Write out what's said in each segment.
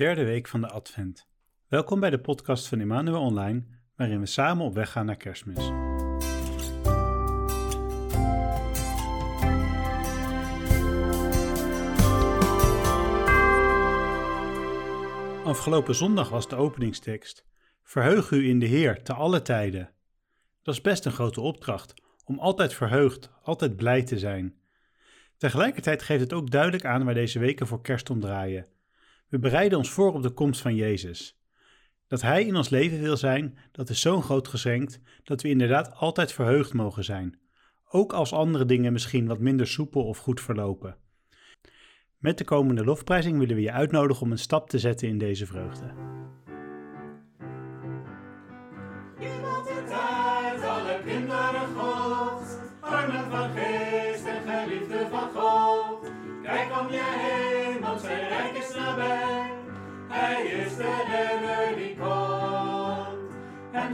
derde week van de Advent. Welkom bij de podcast van Emmanuel Online, waarin we samen op weg gaan naar Kerstmis. Afgelopen zondag was de openingstekst: Verheug u in de Heer te alle tijden. Dat is best een grote opdracht, om altijd verheugd, altijd blij te zijn. Tegelijkertijd geeft het ook duidelijk aan waar deze weken voor kerst om draaien. We bereiden ons voor op de komst van Jezus. Dat Hij in ons leven wil zijn, dat is zo'n groot geschenk dat we inderdaad altijd verheugd mogen zijn. Ook als andere dingen misschien wat minder soepel of goed verlopen. Met de komende lofprijzing willen we je uitnodigen om een stap te zetten in deze vreugde. Alle kinderen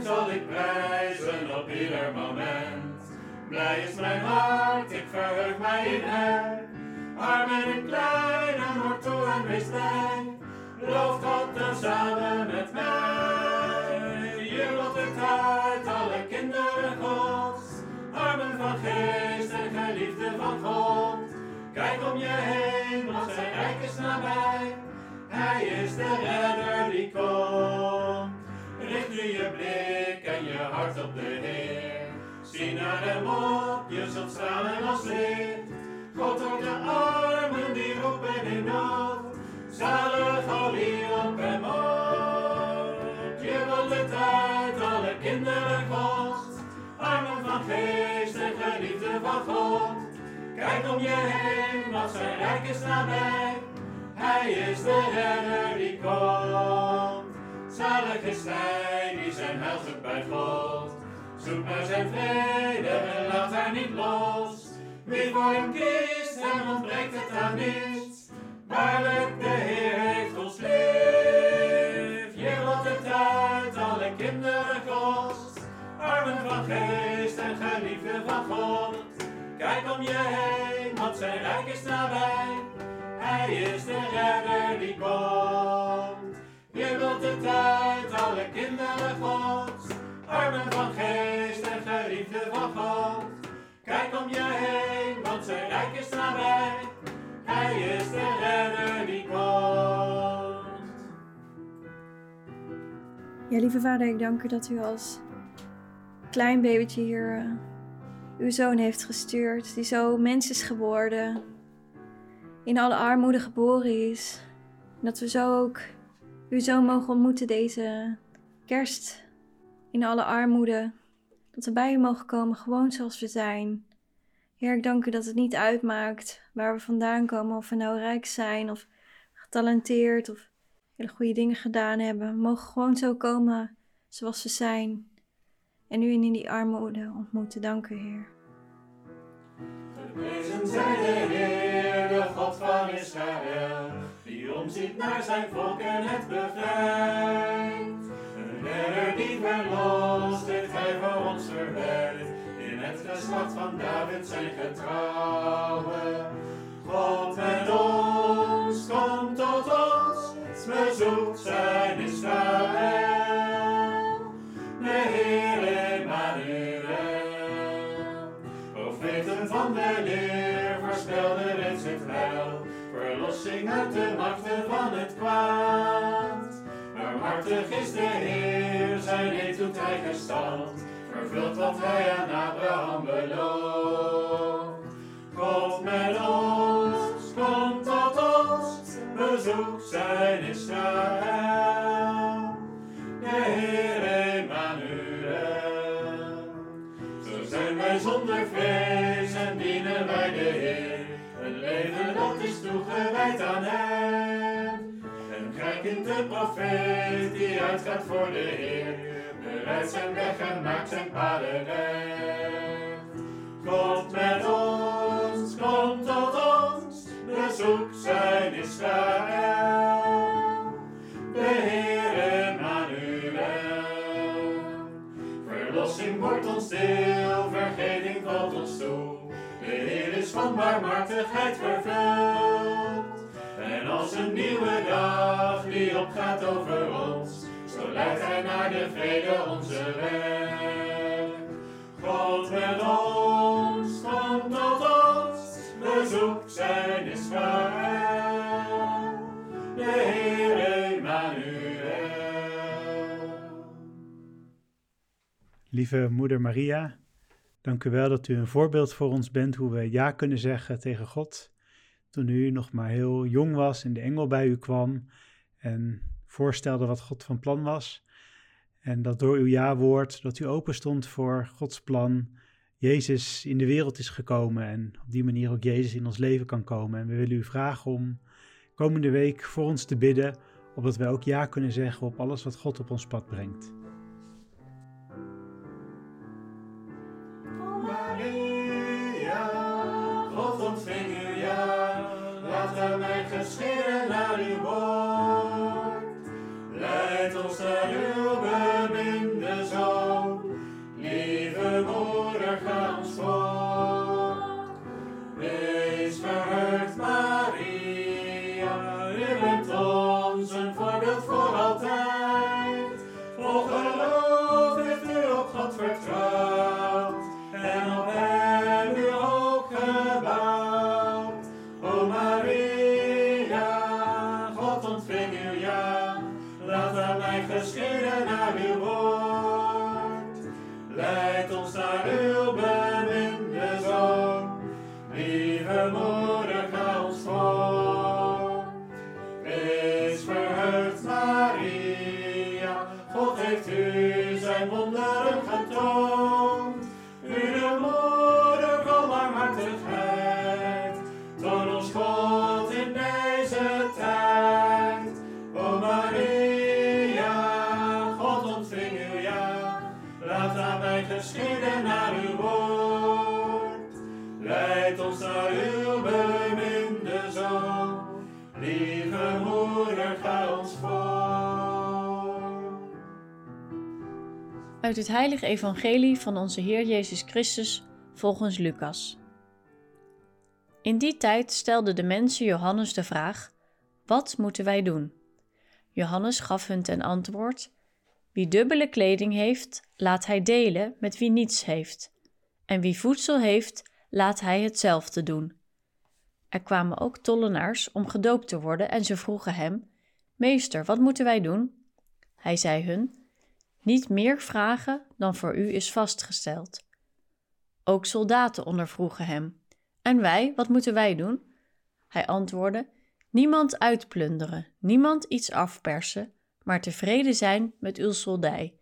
zal ik prijzen op ieder moment. Blij is mijn hart, ik verheug mij in hem. Arm en klein, hoort toe en wees blij. Loof God dan samen met mij. Je wilt het uit, alle kinderen Gods. Armen van geest en geliefde van God. Kijk om je heen, want zijn rijk is nabij. Hij is de redder die komt. Richt nu je blik en je hart op de Heer. Zie naar hem op, je zult stralen als licht. God hoort de armen die roepen in nood. Zalig al wie op hem op. Je wilt het uit, alle kinderen Gods. Armen van geest en geliefde van God. Kijk om je heen, want zijn rijk is nabij. Hij is de redder die komt. Zalig is hij die zijn heil zoekt God. Zoek naar zijn vrede en laat haar niet los. Wie voor hem kiest, hem ontbreekt het aan niets. Waarlijk, de Heer heeft ons lief. Je wilt het uit, alle kinderen Gods. Armen van geest en geliefde van God. Kijk om je heen, want zijn rijk is nabij. Hij is de redder die komt. Wilt het uit, alle kinderen Gods. Armen van geest en geliefde van God. Kijk om je heen, want zijn rijk is nabij. Hij is de redder die komt. Ja, lieve vader, ik dank u dat u als klein babytje hier eh, uw zoon heeft gestuurd, die zo mens is geworden, in alle armoede geboren is. Dat we zo ook uw zoon mogen ontmoeten deze kerst in alle armoede. Dat we bij u mogen komen, gewoon zoals we zijn. Heer, ik dank u dat het niet uitmaakt waar we vandaan komen, of we nou rijk zijn of getalenteerd of hele goede dingen gedaan hebben. We mogen gewoon zo komen zoals we zijn. En u in die armoede ontmoeten. Dank u, Heer. Geprezen zij de Heer, God van Israël, die omziet naar zijn volk en het bevrijdt. Een redder die verlost, heeft hij voor ons verwerkt, in het geslacht van David zijn getrouwe. God met ons, komt tot ons, bezoekt zijn Israël. De Heer Emmanuel. Profeten van de leer uit de machten van het kwaad. Barmhartig is de Heer, zijn eed doet hij gestand, vervult wat hij aan Abraham belooft. God met ons, komt tot ons, bezoek zijn Israël. Toegewijd aan Hem. Een krijgende profeet die uitgaat voor de Heer. Bereidt zijn weg en maakt zijn paden recht. God met ons, komt tot ons, bezoek zijn Israël. De Heer Emmanuel. Verlossing wordt ons deel, vergeving valt ons toe. De Heer is van barmhartigheid vervuld. Als een nieuwe dag die opgaat over ons. Zo leidt hij naar de vrede onze weg. God met ons, komt tot ons, bezoek zijn Israël. De Heer Emmanuel. Lieve moeder Maria, dank u wel dat u een voorbeeld voor ons bent hoe we ja kunnen zeggen tegen God. Toen u nog maar heel jong was en de engel bij u kwam en voorstelde wat God van plan was. En dat door uw ja-woord, dat u open stond voor Gods plan, Jezus in de wereld is gekomen en op die manier ook Jezus in ons leven kan komen. En we willen u vragen om komende week voor ons te bidden, opdat wij ook ja kunnen zeggen op alles wat God op ons pad brengt. Lieve Uit het heilige evangelie van onze Heer Jezus Christus volgens Lucas. In die tijd stelden de mensen Johannes de vraag: Wat moeten wij doen? Johannes gaf hun ten antwoord: Wie dubbele kleding heeft, laat hij delen met wie niets heeft. En wie voedsel heeft, laat hij hetzelfde doen. Er kwamen ook tollenaars om gedoopt te worden en ze vroegen hem: Meester, wat moeten wij doen? Hij zei hun: Niet meer vragen dan voor u is vastgesteld. Ook soldaten ondervroegen hem: En wij, wat moeten wij doen? Hij antwoordde: Niemand uitplunderen, niemand iets afpersen, maar tevreden zijn met uw soldij.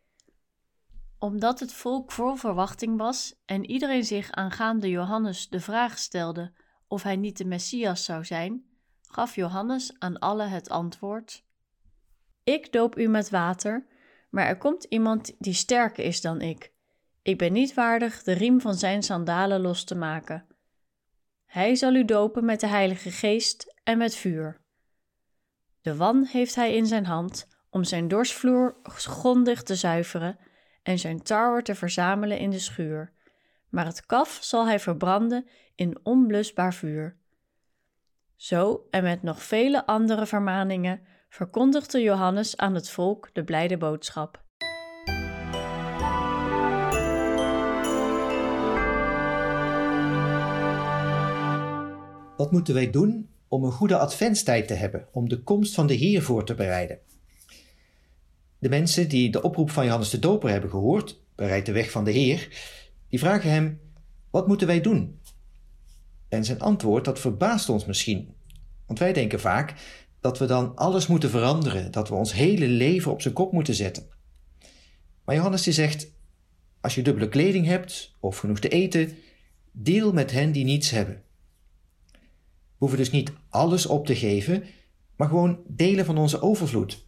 Omdat het volk vol verwachting was en iedereen zich aangaande Johannes de vraag stelde of hij niet de Messias zou zijn, gaf Johannes aan allen het antwoord: Ik doop u met water, maar er komt iemand die sterker is dan ik. Ik ben niet waardig de riem van zijn sandalen los te maken. Hij zal u dopen met de Heilige Geest en met vuur. De wan heeft hij in zijn hand om zijn dorsvloer grondig te zuiveren en zijn tarwe te verzamelen in de schuur. Maar het kaf zal hij verbranden in onblusbaar vuur. Zo en met nog vele andere vermaningen verkondigde Johannes aan het volk de blijde boodschap. Wat moeten wij doen om een goede adventstijd te hebben, om de komst van de Heer voor te bereiden? De mensen die de oproep van Johannes de Doper hebben gehoord, bereid de weg van de Heer, die vragen hem, wat moeten wij doen? En zijn antwoord, dat verbaast ons misschien. Want wij denken vaak dat we dan alles moeten veranderen, dat we ons hele leven op zijn kop moeten zetten. Maar Johannes die zegt, als je dubbele kleding hebt of genoeg te eten, deel met hen die niets hebben. We hoeven dus niet alles op te geven, maar gewoon delen van onze overvloed.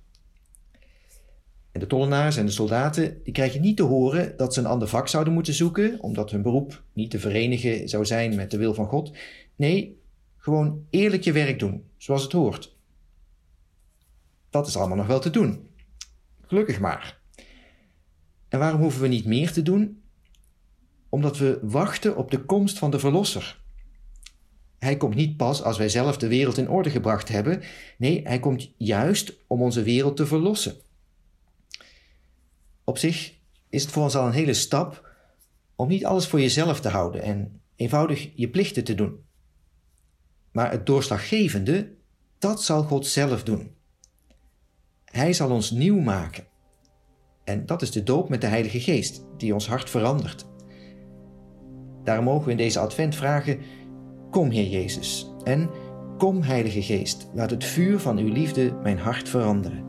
En de tollenaars en de soldaten die krijgen niet te horen dat ze een ander vak zouden moeten zoeken, omdat hun beroep niet te verenigen zou zijn met de wil van God. Nee, gewoon eerlijk je werk doen, zoals het hoort. Dat is allemaal nog wel te doen. Gelukkig maar. En waarom hoeven we niet meer te doen? Omdat we wachten op de komst van de Verlosser. Hij komt niet pas als wij zelf de wereld in orde gebracht hebben. Nee, hij komt juist om onze wereld te verlossen. Op zich is het voor ons al een hele stap om niet alles voor jezelf te houden en eenvoudig je plichten te doen. Maar het doorslaggevende, dat zal God zelf doen. Hij zal ons nieuw maken. En dat is de doop met de Heilige Geest, die ons hart verandert. Daarom mogen we in deze advent vragen: Kom, Heer Jezus, en kom, Heilige Geest, laat het vuur van uw liefde mijn hart veranderen.